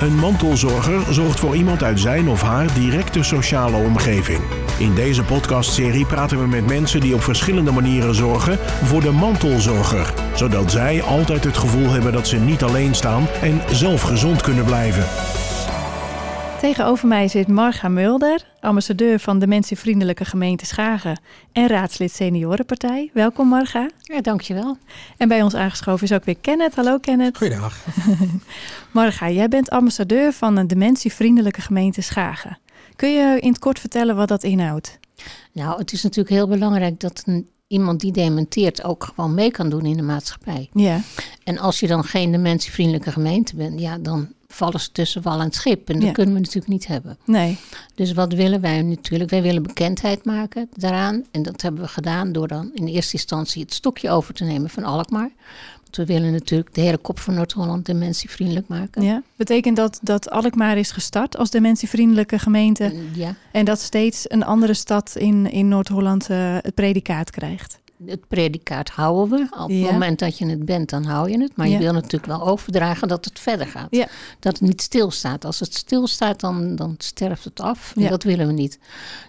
Een mantelzorger zorgt voor iemand uit zijn of haar directe sociale omgeving. In deze podcastserie praten we met mensen die op verschillende manieren zorgen voor de mantelzorger, zodat zij altijd het gevoel hebben dat ze niet alleen staan en zelf gezond kunnen blijven. Tegenover mij zit Marga Mulder, ambassadeur van Dementievriendelijke Gemeente Schagen en raadslid Seniorenpartij. Welkom Marga. Ja, dankjewel. En bij ons aangeschoven is ook weer Kenneth. Hallo Kenneth. Goedendag. Marga, jij bent ambassadeur van een Dementievriendelijke Gemeente Schagen. Kun je in het kort vertellen wat dat inhoudt? Nou, het is natuurlijk heel belangrijk dat een, iemand die dementeert ook gewoon mee kan doen in de maatschappij. Ja. En als je dan geen dementievriendelijke gemeente bent, ja, dan vallen ze tussen wal en schip. En dat Ja. kunnen we natuurlijk niet hebben. Nee. Dus wat willen wij natuurlijk? Wij willen bekendheid maken daaraan. En dat hebben we gedaan door dan in eerste instantie het stokje over te nemen van Alkmaar. Want we willen natuurlijk de hele kop van Noord-Holland dementievriendelijk maken. Ja. Betekent dat dat Alkmaar is gestart als dementievriendelijke gemeente En ja, en dat steeds een andere stad in, in Noord-Holland eh, het predicaat krijgt? het predicaat houden we. Op het Ja. moment dat je het bent, dan hou je het. Maar Ja. je wil natuurlijk wel overdragen dat het verder gaat. Ja. Dat het niet stilstaat. Als het stilstaat, dan, dan sterft het af. En dat willen we niet.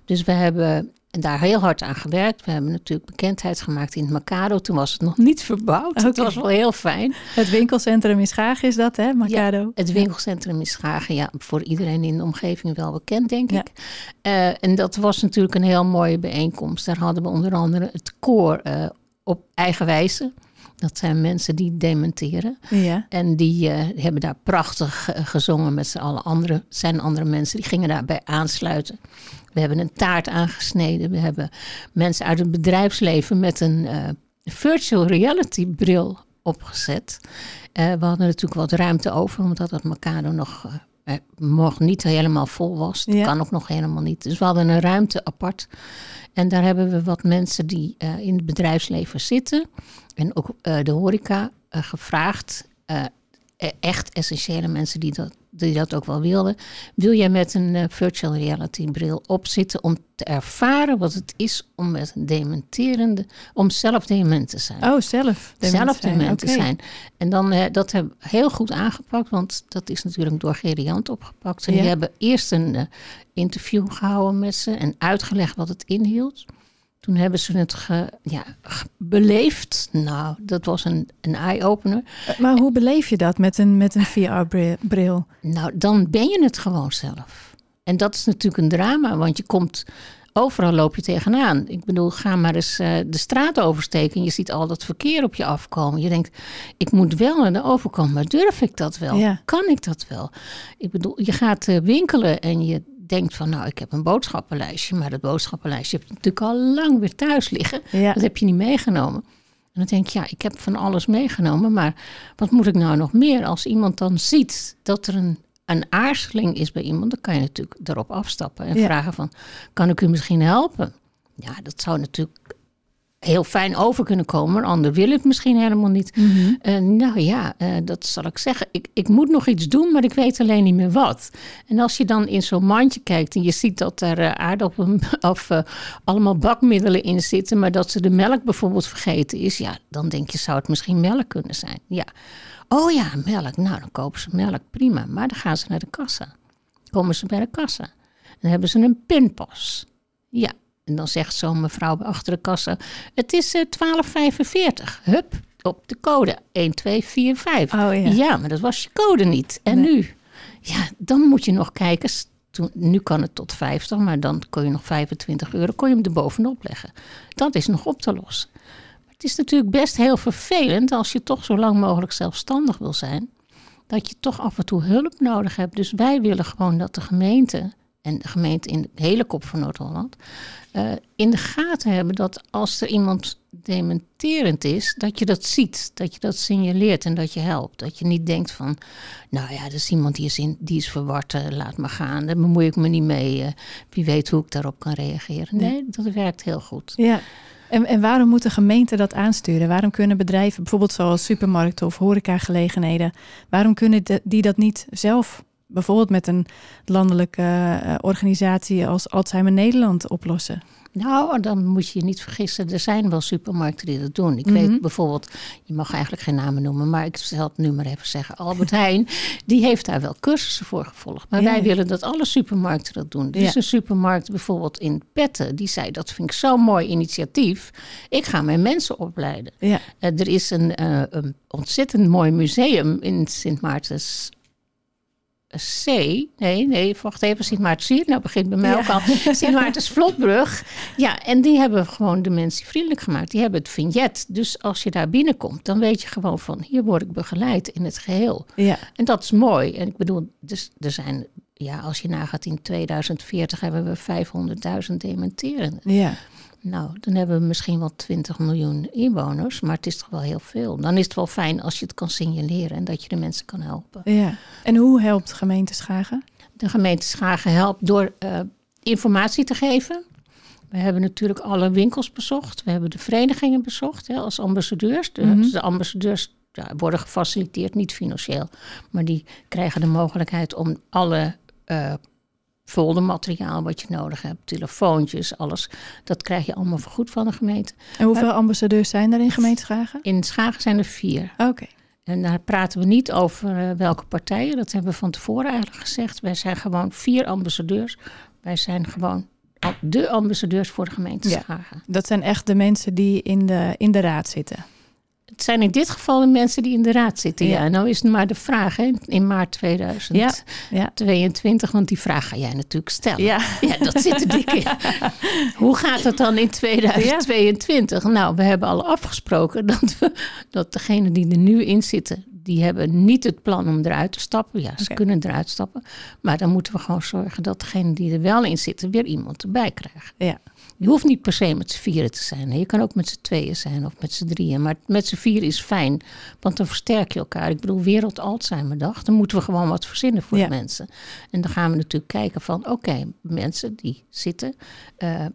Dus we hebben daar heel hard aan gewerkt. We hebben natuurlijk bekendheid gemaakt in het Macado. Toen was het nog niet verbouwd. Het Oké. was wel heel fijn. Het winkelcentrum in Schagen is dat, hè, Macado? Het winkelcentrum in Schagen, ja, voor iedereen in de omgeving wel bekend, denk Ja. ik. Eh, en dat was natuurlijk een heel mooie bijeenkomst. Daar hadden we onder andere het koor eh, op eigen wijze. Dat zijn mensen die dementeren. Ja. En die eh, hebben daar prachtig gezongen met z'n allen. Andere, zijn andere mensen die gingen daarbij aansluiten. We hebben een taart aangesneden. We hebben mensen uit het bedrijfsleven met een eh, virtual reality bril opgezet. Eh, we hadden natuurlijk wat ruimte over, omdat het Macado nog, eh, eh, nog niet helemaal vol was. Dat Ja. kan ook nog helemaal niet. Dus we hadden een ruimte apart. En daar hebben we wat mensen die in het bedrijfsleven zitten en ook de horeca gevraagd. e- echt essentiële mensen die dat, die dat ook wel wilden. Wil jij met een eh, virtual reality bril opzitten om te ervaren wat het is om met een dementerende, om zelf dement te zijn? Oh, zelf. dement zelf zijn. dement te zijn. En dan, eh, dat hebben we heel goed aangepakt, want dat is natuurlijk door Geriant opgepakt. En Ja. die hebben eerst een eh, interview gehouden met ze en uitgelegd wat het inhield. Toen hebben ze het ge, ja, beleefd. Nou, dat was een, een eye-opener. Eh, Maar hoe beleef je dat met een, met een VR-bril? Nou, dan ben je het gewoon zelf. En dat is natuurlijk een drama, want je komt... Overal loop je tegenaan. Ik bedoel, ga maar eens eh, de straat oversteken... en je ziet al dat verkeer op je afkomen. Je denkt, ik moet wel naar de overkant, maar durf ik dat wel? Ja. Kan ik dat wel? Ik bedoel, je gaat eh, winkelen en je denkt van... nou, ik heb een boodschappenlijstje... maar dat boodschappenlijstje heb je natuurlijk al lang weer thuis liggen. Ja. Dat heb je niet meegenomen. En dan denk je, ja, ik heb van alles meegenomen, maar wat moet ik nou nog meer? Als iemand dan ziet dat er een, een aarzeling is bij iemand, dan kan je natuurlijk erop afstappen en Ja. vragen van, kan ik u misschien helpen? Ja, dat zou natuurlijk heel fijn over kunnen komen, maar ander wil het misschien helemaal niet. Mhm. Eh, nou ja, eh, dat zal ik zeggen. Ik, ik moet nog iets doen, maar ik weet alleen niet meer wat. En als je dan in zo'n mandje kijkt en je ziet dat er eh, aardappelen of allemaal bakmiddelen in zitten, maar dat ze de melk bijvoorbeeld vergeten is, ja, dan denk je, zou het misschien melk kunnen zijn? Ja. Oh ja, melk. Nou, dan kopen ze melk, prima. Maar dan gaan ze naar de kassa. Komen ze bij de kassa. Dan hebben ze een pinpas. Ja, en dan zegt zo'n mevrouw achter de kassa: Het is eh, 12,45. Hup, op de code 1245. Oh ja. Ja, maar dat was je code niet. En Nee. nu? Ja, dan moet je nog kijken. Toen, nu kan het tot 50, maar dan kon je nog 25 euro kon je hem erbovenop leggen. Dat is nog op te lossen. Maar het is natuurlijk best heel vervelend als je toch zo lang mogelijk zelfstandig wil zijn. Dat je toch af en toe hulp nodig hebt. Dus wij willen gewoon dat de gemeente, en de gemeente in de hele kop van Noord-Holland, eh, in de gaten hebben dat als er iemand dementerend is, dat je dat ziet, dat je dat signaleert en dat je helpt. Dat je niet denkt van, nou ja, dat is iemand die is, in, die is verward, eh, laat maar gaan, daar bemoei ik me niet mee. eh, wie weet hoe ik daarop kan reageren. Nee, dat werkt heel goed. Ja. En, en waarom moet de gemeente dat aansturen? Waarom kunnen bedrijven, bijvoorbeeld zoals supermarkten of horecagelegenheden, waarom kunnen de- die dat niet zelf, bijvoorbeeld met een landelijke eh, organisatie als Alzheimer Nederland, oplossen? Nou, dan moet je je niet vergissen. Er zijn wel supermarkten die dat doen. Ik Mhm. weet bijvoorbeeld, je mag eigenlijk geen namen noemen, maar ik zal het nu maar even zeggen. Albert Heijn, die heeft daar wel cursussen voor gevolgd. Maar Ja, wij willen dat alle supermarkten dat doen. Er Ja. is een supermarkt bijvoorbeeld in Petten, die zei dat vind ik zo'n mooi initiatief. Ik ga mijn mensen opleiden. Ja. Eh, er is een, eh, een ontzettend mooi museum in Sint Maartens C. Nee, nee, wacht even. Sint Maartens C. Nou begint bij mij Ja. ook al. Sint Maartens Vlotbrug. Ja, en die hebben gewoon dementievriendelijk gemaakt. Die hebben het vignet. Dus als je daar binnenkomt, dan weet je gewoon van... hier word ik begeleid in het geheel. Ja. En dat is mooi. En ik bedoel, dus er zijn... Ja, als je nagaat in 2040 hebben we 500.000 dementerenden. Ja. Nou, dan hebben we misschien wel 20 miljoen inwoners, maar het is toch wel heel veel. Dan is het wel fijn als je het kan signaleren en dat je de mensen kan helpen. ja. En hoe helpt gemeente Schagen? De gemeente Schagen helpt door eh, informatie te geven. We hebben natuurlijk alle winkels bezocht. We hebben de verenigingen bezocht hè, als ambassadeurs. De, Mhm. de ambassadeurs ja, worden gefaciliteerd, niet financieel. Maar die krijgen de mogelijkheid om alle eh foldermateriaal wat je nodig hebt, telefoontjes, alles. Dat krijg je allemaal vergoed van de gemeente. En hoeveel ambassadeurs zijn er in gemeente Schagen? In Schagen zijn er vier. Oké. En daar praten we niet over eh, welke partijen. Dat hebben we van tevoren eigenlijk gezegd. Wij zijn gewoon vier ambassadeurs. Wij zijn gewoon de ambassadeurs voor de gemeente Ja. Schagen. Dat zijn echt de mensen die in de, in de raad zitten. Het zijn in dit geval de mensen die in de raad zitten. Ja, Ja. nou is het maar de vraag hè, in maart 2022. Ja. Want die vraag ga jij natuurlijk stellen. Ja. Ja, dat zit er dik in. Hoe gaat het dan in 2022? Nou, we hebben al afgesproken dat, we, dat degenen die er nu in zitten, die hebben niet het plan om eruit te stappen. Ja, ze kunnen eruit stappen. Maar dan moeten we gewoon zorgen dat degenen die er wel in zitten, weer iemand erbij krijgen. Ja. Je hoeft niet per se met z'n vieren te zijn. hè. Je kan ook met z'n tweeën zijn of met z'n drieën. Maar met z'n vieren is fijn, want dan versterk je elkaar. Ik bedoel, Wereld Alzheimerdag, dan moeten we gewoon wat verzinnen voor Ja. de mensen. En dan gaan we natuurlijk kijken van, oké, mensen die zitten eh,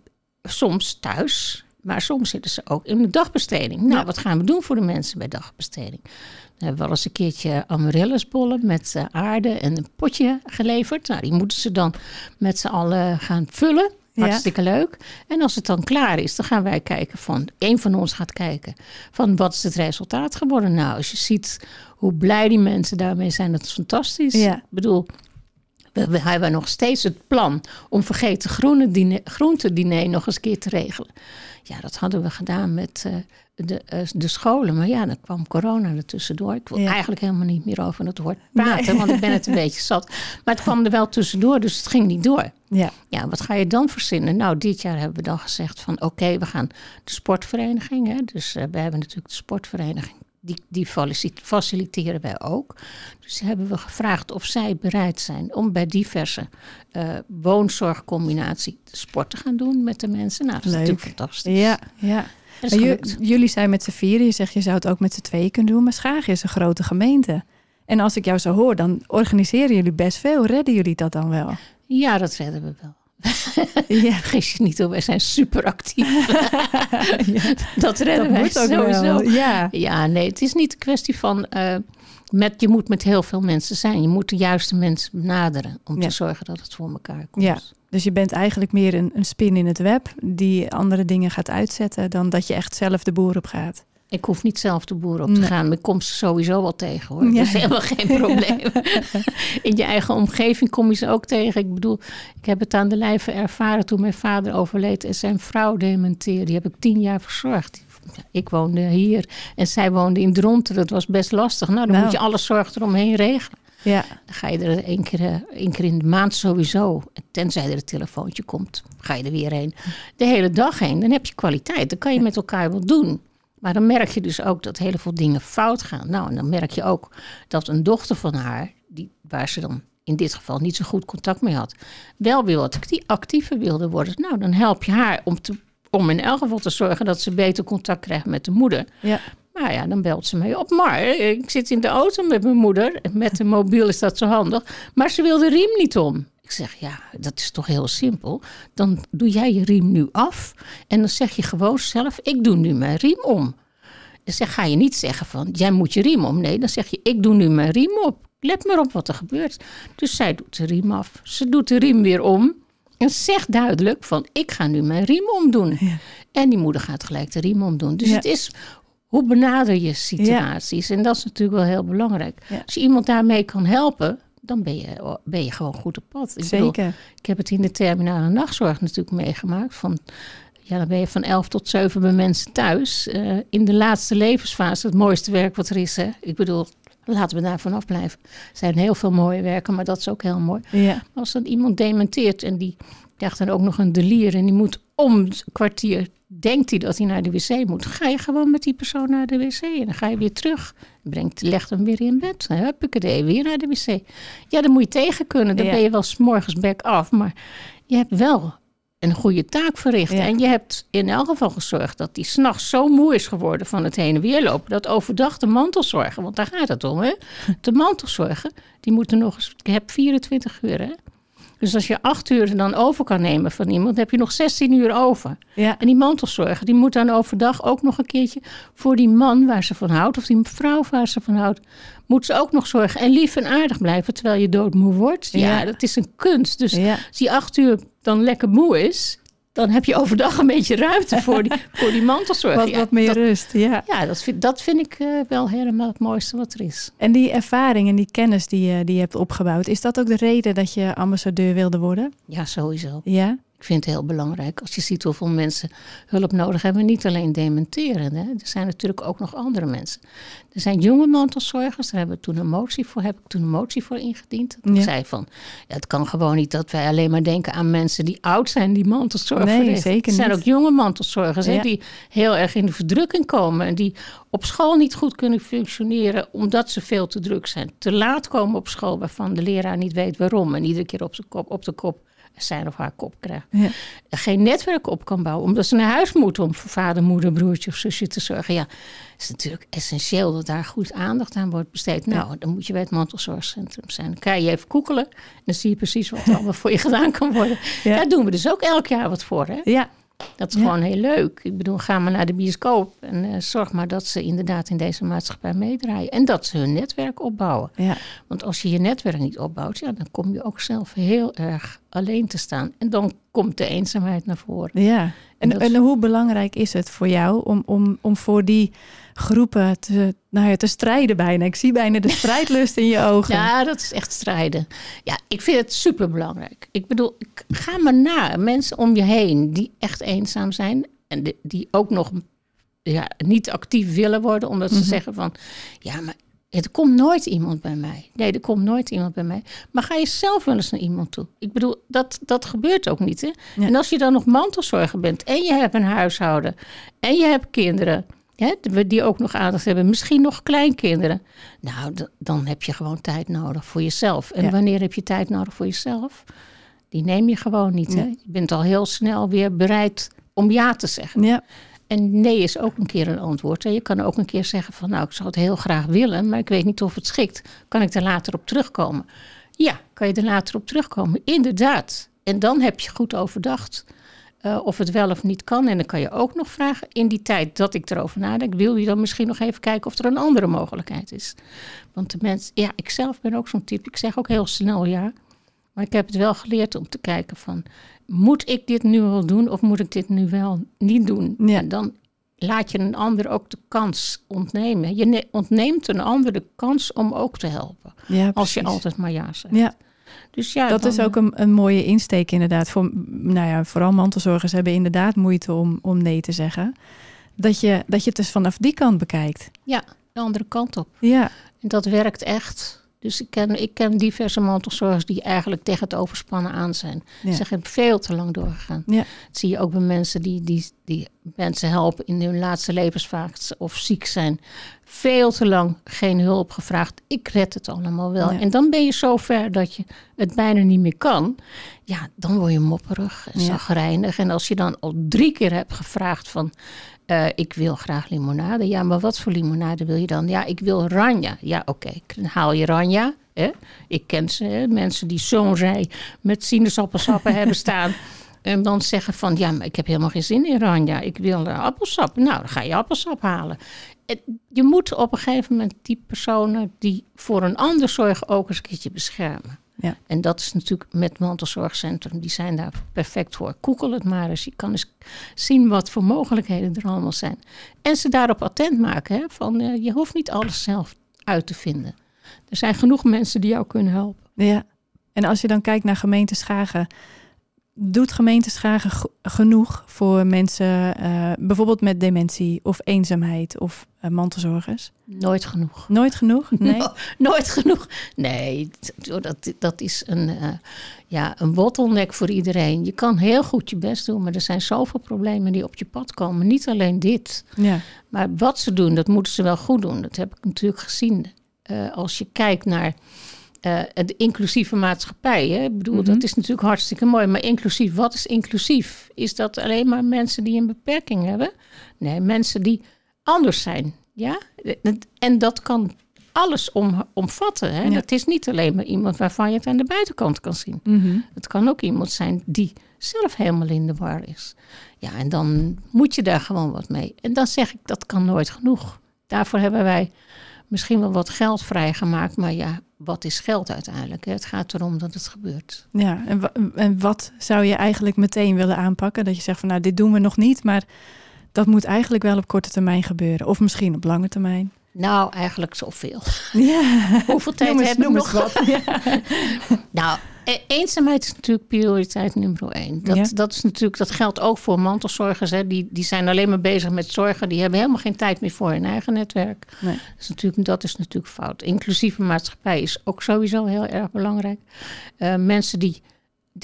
soms thuis, maar soms zitten ze ook in de dagbesteding. Nou, Ja. wat gaan we doen voor de mensen bij dagbesteding? Dan hebben we wel eens een keertje amaryllisbollen met eh, aarde en een potje geleverd. Nou, die moeten ze dan met z'n allen gaan vullen. Ja. Hartstikke leuk. En als het dan klaar is, dan gaan wij kijken van... een van ons gaat kijken van wat is het resultaat geworden. Nou, als je ziet hoe blij die mensen daarmee zijn, dat is fantastisch. Ja. Ik bedoel, we, we hebben nog steeds het plan om vergeten groene diner, groentediner nog eens een keer te regelen. Ja, dat hadden we gedaan met eh, de, eh, de scholen. Maar ja, dan kwam corona er tussendoor. Ik wil Ja. eigenlijk helemaal niet meer over het woord praten, Nee. want ik ben het een beetje zat. Maar het kwam er wel tussendoor, dus het ging niet door. Ja. Ja, wat ga je dan verzinnen? Nou, dit jaar hebben we dan gezegd van oké, we gaan de sportvereniging. Hè, dus eh, we hebben natuurlijk de sportvereniging. Die, die faci- faciliteren wij ook. Dus hebben we gevraagd of zij bereid zijn om bij diverse eh woonzorgcombinatie sport te gaan doen met de mensen. Nou, dat is Leuk. natuurlijk fantastisch. Ja. ja. Jullie zijn met z'n vieren. Je zegt je zou het ook met z'n tweeën kunnen doen. Maar Schagen is een grote gemeente. En als ik jou zo hoor, dan organiseren jullie best veel. Redden jullie dat dan wel? Ja, dat redden we wel. Ja. Vergis je niet wij zijn super actief. dat redden Dat wij sowieso. wel. Ja. Ja, nee, het is niet een kwestie van. eh, met, je moet met heel veel mensen zijn. Je moet de juiste mensen benaderen om Ja. te zorgen dat het voor elkaar komt. Ja. Dus je bent eigenlijk meer een, een spin in het web die andere dingen gaat uitzetten dan dat je echt zelf de boer op gaat. Ik hoef niet zelf de boer op te Nee. gaan, maar ik kom ze sowieso wel tegen hoor. Ja. Dat is helemaal geen probleem. In je eigen omgeving kom je ze ook tegen. Ik bedoel, ik heb het aan de lijve ervaren toen mijn vader overleed en zijn vrouw dementeerde. Die heb ik tien jaar verzorgd. Ik woonde hier en zij woonde in Dronten. Dat was best lastig. Nou, dan Nou. moet je alle zorg eromheen regelen. Ja. Dan ga je er één keer, eh, één keer in de maand sowieso. Tenzij er een telefoontje komt, ga je er weer heen. De hele dag heen, dan heb je kwaliteit. Dan kan je met elkaar wat doen. Maar dan merk je dus ook dat heel veel dingen fout gaan. Nou, en dan merk je ook dat een dochter van haar, die, waar ze dan in dit geval niet zo goed contact mee had, wel wil dat die actiever wilde worden. Nou, dan help je haar om, te, om in elk geval te zorgen dat ze beter contact krijgt met de moeder. Ja. Maar ja, dan belt ze mij op. Maar ik zit in de auto met mijn moeder. Met de mobiel is dat zo handig. Maar ze wil de riem niet om. Ik zeg, ja, dat is toch heel simpel. Dan doe jij je riem nu af. En dan zeg je gewoon zelf, ik doe nu mijn riem om. Dan zeg, ga je niet zeggen van, jij moet je riem om. Nee, dan zeg je, ik doe nu mijn riem op. Let maar op wat er gebeurt. Dus zij doet de riem af. Ze doet de riem weer om. En zeg duidelijk van, ik ga nu mijn riem omdoen. Ja. En die moeder gaat gelijk de riem omdoen. Dus Ja. het is, hoe benader je situaties? En dat is natuurlijk wel heel belangrijk. Ja. Als je iemand daarmee kan helpen, dan ben je, ben je gewoon goed op pad. Ik bedoel, Zeker. ik heb het in de terminale nachtzorg natuurlijk meegemaakt. Van, ja, dan ben je van 11 tot 7 bij mensen thuis. Eh, in de laatste levensfase, het mooiste werk wat er is. Hè? Ik bedoel, laten we daar vanaf blijven. Er zijn heel veel mooie werken, maar dat is ook heel mooi. Ja. Als dan iemand dementeert en die krijgt dan ook nog een delier en die moet om een kwartier, denkt hij dat hij naar de wc moet, ga je gewoon met die persoon naar de wc en dan ga je weer terug. Brengt, legt hem weer in bed. Dan heb ik het weer naar de wc. Ja, dan moet je tegen kunnen. Dan Ja. ben je wel 's morgens back af, maar je hebt wel een goede taak verricht. Ja. En je hebt in elk geval gezorgd dat die s'nachts zo moe is geworden van het heen en weer lopen. Dat overdag de mantelzorger, want daar gaat het om, hè? De mantelzorger, die moeten nog eens. Ik heb 24 uur, hè? Dus als je acht uur dan over kan nemen van iemand, dan heb je nog 16 uur over. Ja. En die mantelzorger, die moet dan overdag ook nog een keertje voor die man waar ze van houdt, of die vrouw waar ze van houdt, moet ze ook nog zorgen. En lief en aardig blijven terwijl je doodmoe wordt. Ja, Ja. dat is een kunst. Dus Ja. als die acht uur dan lekker moe is, dan heb je overdag een beetje ruimte voor die, voor die. Wat, Ja, wat meer dat, rust. Ja. ja, dat vind, dat vind ik eh, wel helemaal het mooiste wat er is. En die ervaring en die kennis die je, die je hebt opgebouwd, is dat ook de reden dat je ambassadeur wilde worden? Ja, sowieso. Ja. Ik vind het heel belangrijk als je ziet hoeveel mensen hulp nodig hebben. Niet alleen dementeren. Hè. Er zijn natuurlijk ook nog andere mensen. Er zijn jonge mantelzorgers. Daar hebben we toen een motie voor, heb ik toen een motie voor ingediend. Ja. ik zei van, ja, het kan gewoon niet dat wij alleen maar denken aan mensen die oud zijn die mantelzorg Nee, verrichten. zeker Er zijn niet. ook jonge mantelzorgers hè, die heel erg in de verdrukking komen. En die op school niet goed kunnen functioneren omdat ze veel te druk zijn. Te laat komen op school waarvan de leraar niet weet waarom. En iedere keer op, zijn kop, op de kop zijn of haar kop krijgt Ja. geen netwerk op kan bouwen. Omdat ze naar huis moeten om voor vader, moeder, broertje of zusje te zorgen. Ja, is natuurlijk essentieel dat daar goed aandacht aan wordt besteed. Nou, dan moet je bij het mantelzorgcentrum zijn. Dan kan je even koekelen. En dan zie je precies wat er allemaal voor je gedaan kan worden. Ja. Daar doen we dus ook elk jaar wat voor. Hè? Ja. Dat is Ja. gewoon heel leuk. Ik bedoel, ga maar naar de bioscoop. En eh, zorg maar dat ze inderdaad in deze maatschappij meedraaien. En dat ze hun netwerk opbouwen. Ja. Want als je je netwerk niet opbouwt, ja, dan kom je ook zelf heel erg alleen te staan. En dan komt de eenzaamheid naar voren. Ja. En, is- en hoe belangrijk is het voor jou om, om, om voor die groepen te, nou ja, te strijden bijna? Ik zie bijna de strijdlust in je ogen. Ja, dat is echt strijden. Ja, ik vind het superbelangrijk. Ik bedoel, ik- ga maar na. Mensen om je heen die echt eenzaam zijn. En die, die ook nog ja, niet actief willen worden. Omdat ze Mhm. zeggen van, ja, maar er komt nooit iemand bij mij. Nee, er komt nooit iemand bij mij. Maar ga je zelf wel eens naar iemand toe? Ik bedoel, dat, dat gebeurt ook niet. Hè? Ja. En als je dan nog mantelzorger bent en je hebt een huishouden en je hebt kinderen... Hè, die ook nog aandacht hebben, misschien nog kleinkinderen. Nou, dan heb je gewoon tijd nodig voor jezelf. En Ja. wanneer heb je tijd nodig voor jezelf? Die neem je gewoon niet. Hè? Je bent al heel snel weer bereid om ja te zeggen. Ja. En nee is ook een keer een antwoord. En je kan ook een keer zeggen van nou, ik zou het heel graag willen, maar ik weet niet of het schikt. Kan ik er later op terugkomen? Ja, kan je er later op terugkomen? Inderdaad. En dan heb je goed overdacht eh, of het wel of niet kan. En dan kan je ook nog vragen, in die tijd dat ik erover nadenk, wil je dan misschien nog even kijken of er een andere mogelijkheid is. Want de mensen, ja, ik zelf ben ook zo'n type. Ik zeg ook heel snel ja. Maar ik heb het wel geleerd om te kijken van, moet ik dit nu wel doen of moet ik dit nu wel niet doen? Ja. En dan laat je een ander ook de kans ontnemen. Je ne- ontneemt een ander de kans om ook te helpen. Ja, Als je altijd maar ja zegt. Ja, Dus ja, dat dan, is ook een, een mooie insteek inderdaad. Voor, nou ja, vooral mantelzorgers hebben inderdaad moeite om, om nee te zeggen. Dat je, dat je het dus vanaf die kant bekijkt. Ja, de andere kant op. Ja, En dat werkt echt. Dus ik ken, ik ken diverse mantelzorgers die eigenlijk tegen het overspannen aan zijn. Ja. Ze hebben veel te lang doorgegaan. Ja. Dat zie je ook bij mensen die, die, die mensen helpen in hun laatste levensfase of ziek zijn. Veel te lang geen hulp gevraagd. Ik red het allemaal wel. Ja. En dan ben je zo ver dat je het bijna niet meer kan. Ja, dan word je mopperig en Ja. zagrijnig. En als je dan al drie keer hebt gevraagd van... eh, ik wil graag limonade. Ja, maar wat voor limonade wil je dan? Ja, ik wil ranja. Ja, oké. Dan haal je ranja. Hè? Ik ken ze, hè? mensen die zo'n rij met sinaasappelsappen hebben staan. En dan zeggen van, ja, maar ik heb helemaal geen zin in ranja. Ik wil eh, appelsap. Nou, dan ga je appelsap halen. Het- je moet op een gegeven moment die personen die voor een ander zorgen ook eens een keertje beschermen. Ja. En dat is natuurlijk met mantelzorgcentrum, die zijn daar perfect voor. Google het maar eens. Je kan eens zien wat voor mogelijkheden er allemaal zijn. En ze daarop attent maken. Hè, van, eh, je hoeft niet alles zelf uit te vinden. Er zijn genoeg mensen die jou kunnen helpen. Ja. En als je dan kijkt naar gemeente Schagen, doet gemeente Schagen g- genoeg voor mensen, eh, bijvoorbeeld met dementie of eenzaamheid of eh, mantelzorgers? Nooit genoeg. Nooit genoeg? Nee. No- nooit genoeg. Nee, t- dat, dat is een, eh, ja, een bottleneck voor iedereen. Je kan heel goed je best doen, maar er zijn zoveel problemen die op je pad komen. Niet alleen dit. Ja. Maar wat ze doen, dat moeten ze wel goed doen. Dat heb ik natuurlijk gezien. Als je kijkt naar eh, de inclusieve maatschappij. Hè? Ik bedoel, Mhm. dat is natuurlijk hartstikke mooi. Maar inclusief, wat is inclusief? Is dat alleen maar mensen die een beperking hebben? Nee, mensen die anders zijn. Ja? En dat kan alles om, omvatten. Hè? Ja. Dat is niet alleen maar iemand waarvan je het aan de buitenkant kan zien. Mhm. Het kan ook iemand zijn die zelf helemaal in de war is. Ja, en dan moet je daar gewoon wat mee. En dan zeg ik, dat kan nooit genoeg. Daarvoor hebben wij misschien wel wat geld vrijgemaakt. Maar ja, wat is geld uiteindelijk? Het gaat erom dat het gebeurt. Ja, en, en wat zou je eigenlijk meteen willen aanpakken? Dat je zegt van nou, dit doen we nog niet, maar dat moet eigenlijk wel op korte termijn gebeuren. Of misschien op lange termijn. Nou, eigenlijk zoveel. Ja, Hoeveel tijd Noem eens- hebben we noem nog? eens wat. Ja. Nou, eenzaamheid is natuurlijk prioriteit nummer één. Dat, Ja. dat, is natuurlijk, dat geldt ook voor mantelzorgers. Hè. Die, die zijn alleen maar bezig met zorgen. Die hebben helemaal geen tijd meer voor hun eigen netwerk. Nee. Dat is natuurlijk, dat is natuurlijk fout. Inclusieve maatschappij is ook sowieso heel erg belangrijk. Eh, mensen die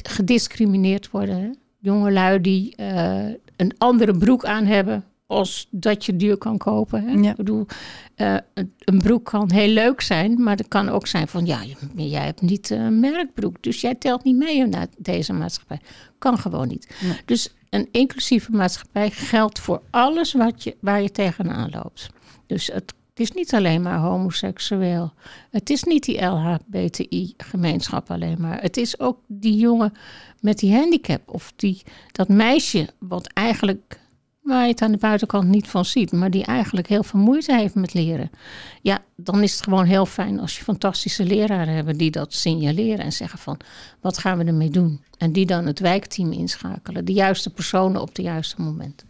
gediscrimineerd worden. Hè. Jongelui die eh, een andere broek aan hebben als dat je duur kan kopen. Hè. Ja. Ik bedoel, eh, een- broek kan heel leuk zijn, maar het kan ook zijn van ja, jij hebt niet eh, een merkbroek, dus jij telt niet mee in na- deze maatschappij. Kan gewoon niet. Nee. Dus een inclusieve maatschappij geldt voor alles wat je, waar je tegenaan loopt. Dus het, het is niet alleen maar homoseksueel. Het is niet die LHBTI-gemeenschap alleen maar. Het is ook die jongen met die handicap of die, dat meisje wat eigenlijk waar je het aan de buitenkant niet van ziet, maar die eigenlijk heel veel moeite heeft met leren. Ja, dan is het gewoon heel fijn als je fantastische leraren hebben die dat signaleren en zeggen van wat gaan we ermee doen? En die dan het wijkteam inschakelen, de juiste personen op de juiste moment.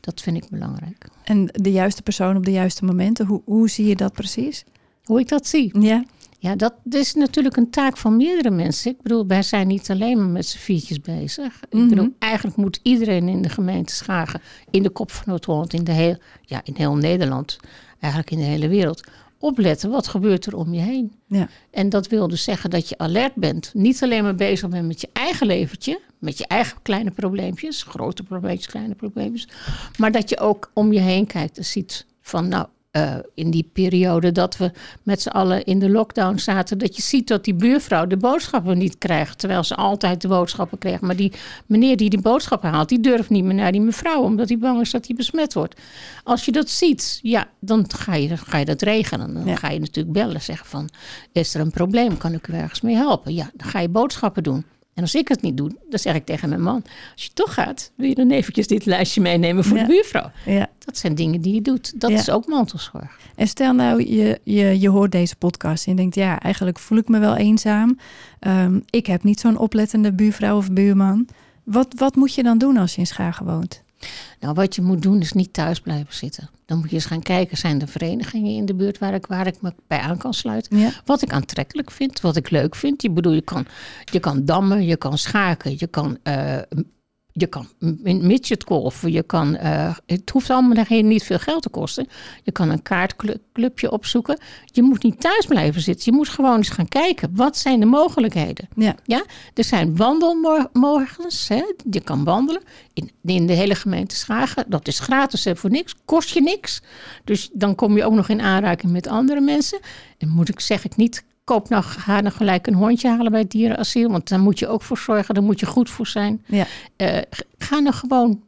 Dat vind ik belangrijk. En de juiste persoon op de juiste momenten, hoe, hoe zie je dat precies? Hoe ik dat zie. Ja, Ja, dat is natuurlijk een taak van meerdere mensen. Ik bedoel, wij zijn niet alleen maar met z'n viertjes bezig. Mhm. Ik bedoel, eigenlijk moet iedereen in de gemeente Schagen, in de kop van Noord-Holland, in, de heel, ja, in heel Nederland, eigenlijk in de hele wereld, opletten wat gebeurt er om je heen. ja, En dat wil dus zeggen dat je alert bent. Niet alleen maar bezig bent met je eigen leventje, met je eigen kleine probleempjes, grote probleempjes, kleine probleempjes. Maar dat je ook om je heen kijkt en ziet van, nou, eh, in die periode dat we met z'n allen in de lockdown zaten, dat je ziet dat die buurvrouw de boodschappen niet krijgt, terwijl ze altijd de boodschappen kreeg. Maar die meneer die die boodschappen haalt, die durft niet meer naar die mevrouw, omdat hij bang is dat hij besmet wordt. Als je dat ziet, ja, dan ga je, ga je dat regelen. Dan Ja. ga je natuurlijk bellen, zeggen van, is er een probleem? Kan ik u ergens mee helpen? Ja, dan ga je boodschappen doen. En als ik het niet doe, dan zeg ik tegen mijn man: Als je toch gaat, wil je dan eventjes dit lijstje meenemen voor Ja. de buurvrouw? ja. Dat zijn dingen die je doet. Dat Ja. is ook mantelzorg. En stel nou, je, je, je hoort deze podcast en je denkt, ja, eigenlijk voel ik me wel eenzaam. Ehm, ik heb niet zo'n oplettende buurvrouw of buurman. Wat, wat moet je dan doen als je in Schagen woont? Nou, wat je moet doen is niet thuis blijven zitten. Dan moet je eens gaan kijken: zijn er verenigingen in de buurt waar ik, waar ik me bij aan kan sluiten? Ja, Wat ik aantrekkelijk vind, wat ik leuk vind. Je bedoel, je kan, je kan dammen, je kan schaken, je kan, eh je kan midgetgolfen, je kan, eh, het hoeft allemaal niet veel geld te kosten. Je kan een kaartclubje opzoeken. Je moet niet thuis blijven zitten. Je moet gewoon eens gaan kijken, wat zijn de mogelijkheden? ja, Ja, er zijn wandelmorgens. Hè? Je kan wandelen in, in de hele gemeente Schagen. Dat is gratis en voor niks. Kost je niks. Dus dan kom je ook nog in aanraking met andere mensen. En moet ik zeg ik niet. Koop nou, ga dan gelijk een hondje halen bij het dierenasiel. Want daar moet je ook voor zorgen. Daar moet je goed voor zijn. ja. Eh, ga nou gewoon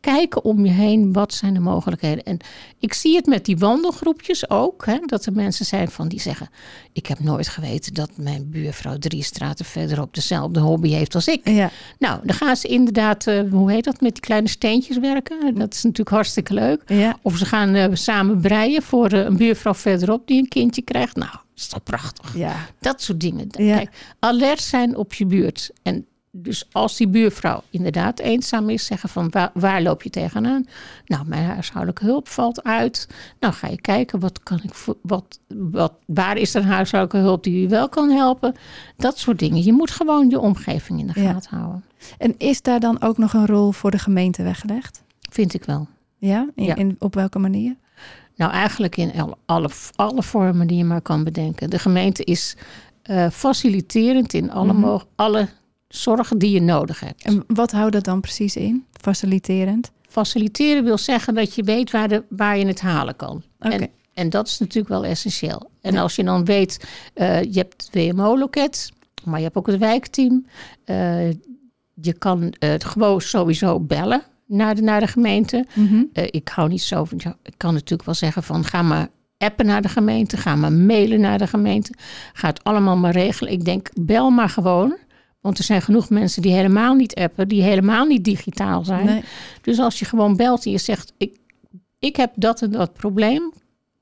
kijken om je heen. Wat zijn de mogelijkheden? En ik zie het met die wandelgroepjes ook. Hè, dat er mensen zijn van die zeggen... ik heb nooit geweten dat mijn buurvrouw drie straten verderop... dezelfde hobby heeft als ik. ja. Nou, dan gaan ze inderdaad, eh, hoe heet dat, met die kleine steentjes werken. Dat is natuurlijk hartstikke leuk. ja. Of ze gaan eh, samen breien voor een buurvrouw verderop die een kindje krijgt. Nou, is toch prachtig? Ja. Dat soort dingen. Ja. Kijk, alert zijn op je buurt. En dus als die buurvrouw inderdaad eenzaam is, zeggen van waar, waar loop je tegenaan? Nou, mijn huishoudelijke hulp valt uit. Nou, ga je kijken, wat kan ik wat, wat, waar is er een huishoudelijke hulp die u wel kan helpen? Dat soort dingen. Je moet gewoon je omgeving in de Ja. gaten houden. En is daar dan ook nog een rol voor de gemeente weggelegd? Vind ik wel. Ja? In, Ja. in- op welke manier? Nou, eigenlijk in alle, alle, vormen die je maar kan bedenken. De gemeente is eh, faciliterend in alle, Mhm. alle zorgen die je nodig hebt. En wat houdt dat dan precies in? Faciliterend? Faciliteren wil zeggen dat je weet waar, de, waar je het halen kan. Oké. En, en dat is natuurlijk wel essentieel. En Ja. als je dan weet, eh, je hebt het WMO-loket, maar je hebt ook het wijkteam. Eh, je kan eh, gewoon sowieso bellen naar de, naar de gemeente. Mhm. Eh, ik hou niet zo van, ja, ik kan natuurlijk wel zeggen van ga maar appen naar de gemeente, ga maar mailen naar de gemeente, ga het allemaal maar regelen. Ik denk, bel maar gewoon, want er zijn genoeg mensen die helemaal niet appen, die helemaal niet digitaal zijn. Nee. Dus als je gewoon belt en je zegt, ik, ik heb dat en dat probleem,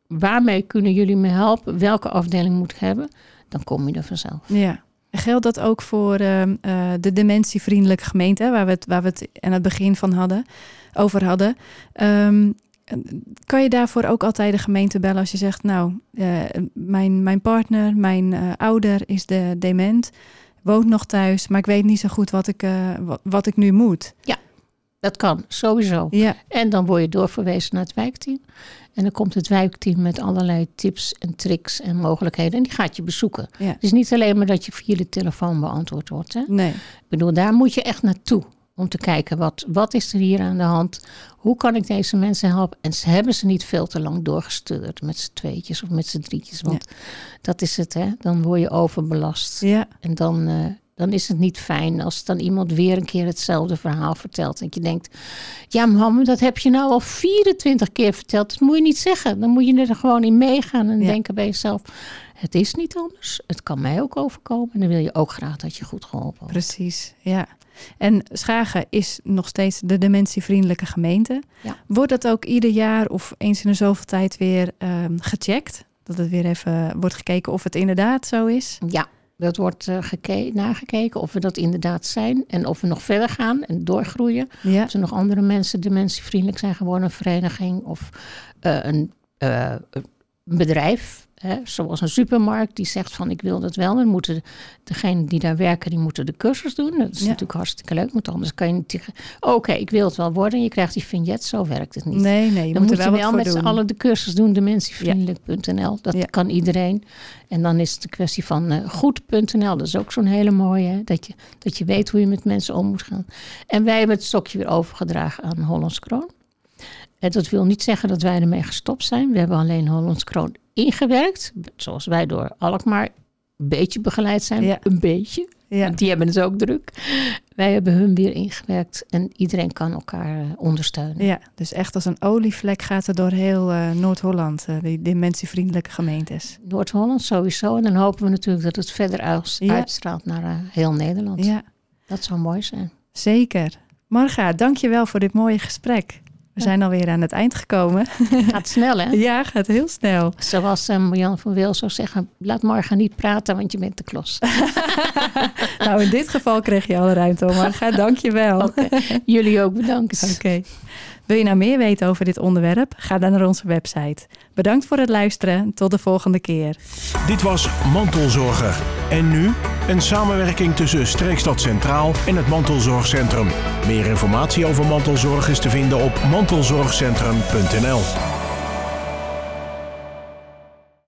waarmee kunnen jullie me helpen, welke afdeling moet ik hebben, dan kom je er vanzelf. Ja. Geldt dat ook voor ehm, eh, de dementievriendelijke gemeente, waar we het, waar we het aan het begin van hadden, over hadden? Ehm, kan je daarvoor ook altijd de gemeente bellen als je zegt, nou, eh, mijn, mijn partner, mijn eh, ouder is de dement, woont nog thuis, maar ik weet niet zo goed wat ik, wat, ik nu moet. Dat kan, sowieso. Ja, En dan word je doorverwezen naar het wijkteam. En dan komt het wijkteam met allerlei tips en tricks en mogelijkheden. En die gaat je bezoeken. ja. Het is niet alleen maar dat je via de telefoon beantwoord wordt. Hè? Nee. Ik bedoel, daar moet je echt naartoe. Om te kijken, wat, wat is er hier aan de hand? Hoe kan ik deze mensen helpen? En ze hebben ze niet veel te lang doorgestuurd met z'n tweetjes of met z'n drietjes. Want dat is het, hè. Dan word je overbelast. Ja, En dan, eh, dan is het niet fijn als dan iemand weer een keer hetzelfde verhaal vertelt. En je denkt, ja mam, dat heb je nou al 24 keer verteld. Dat moet je niet zeggen. Dan moet je er gewoon in meegaan en Ja. denken bij jezelf. Het is niet anders. Het kan mij ook overkomen. En dan wil je ook graag dat je goed geholpen wordt. precies. Ja. En Schagen is nog steeds de dementievriendelijke gemeente. Ja. Wordt dat ook ieder jaar of eens in de zoveel tijd weer ehm, gecheckt? Dat het weer even wordt gekeken of het inderdaad zo is? Ja, dat wordt geke- nagekeken of we dat inderdaad zijn. En of we nog verder gaan en doorgroeien. Ja. Of er nog andere mensen dementievriendelijk zijn geworden. Een vereniging of eh, een, eh, een bedrijf. Hè, zoals een supermarkt die zegt van ik wil dat wel. Dan moeten degenen die daar werken, die moeten de cursus doen. Dat is Ja. natuurlijk hartstikke leuk. Want anders kan je niet tegen... Oké, ik wil het wel worden. En je krijgt die vignet. Zo werkt het niet. Nee, nee, je dan moet moet er je wel wel met z'n doen. allen de cursus doen, dementievriendelijk.nl. Dat Ja. kan iedereen. En dan is het een kwestie van eh, goed.nl. Dat is ook zo'n hele mooie, hè, dat je, dat je weet hoe je met mensen om moet gaan. En wij hebben het stokje weer overgedragen aan Hollands Kroon. En dat wil niet zeggen dat wij ermee gestopt zijn. We hebben alleen Hollands Kroon ingewerkt. Zoals wij door Alkmaar een beetje begeleid zijn. Ja. Een beetje. Ja. Want Die hebben het ook druk. Wij hebben hun weer ingewerkt. En iedereen kan elkaar eh, ondersteunen. ja, dus echt als een olievlek gaat het door heel eh, Noord-Holland, eh, die dementievriendelijke gemeentes. Noord-Holland sowieso. En dan hopen we natuurlijk dat het verder uit- Ja. uitstraalt naar heel Nederland. Ja, Dat zou mooi zijn. zeker. Marga, dank je wel voor dit mooie gesprek. We zijn alweer aan het eind gekomen. Gaat snel, hè? Ja, gaat heel snel. Zoals uh, Jan van Wil zou zeggen, laat morgen niet praten, want je bent de klos. Nou, in dit geval kreeg je alle ruimte, Marga. Dank je wel. Oké. Jullie ook bedankt. Wil je nou meer weten over dit onderwerp? Ga dan naar onze website. Bedankt voor het luisteren. Tot de volgende keer. Dit was Mantelzorger. En nu een samenwerking tussen Streekstad Centraal en het Mantelzorgcentrum. Meer informatie over mantelzorg is te vinden op mantelzorgcentrum.nl.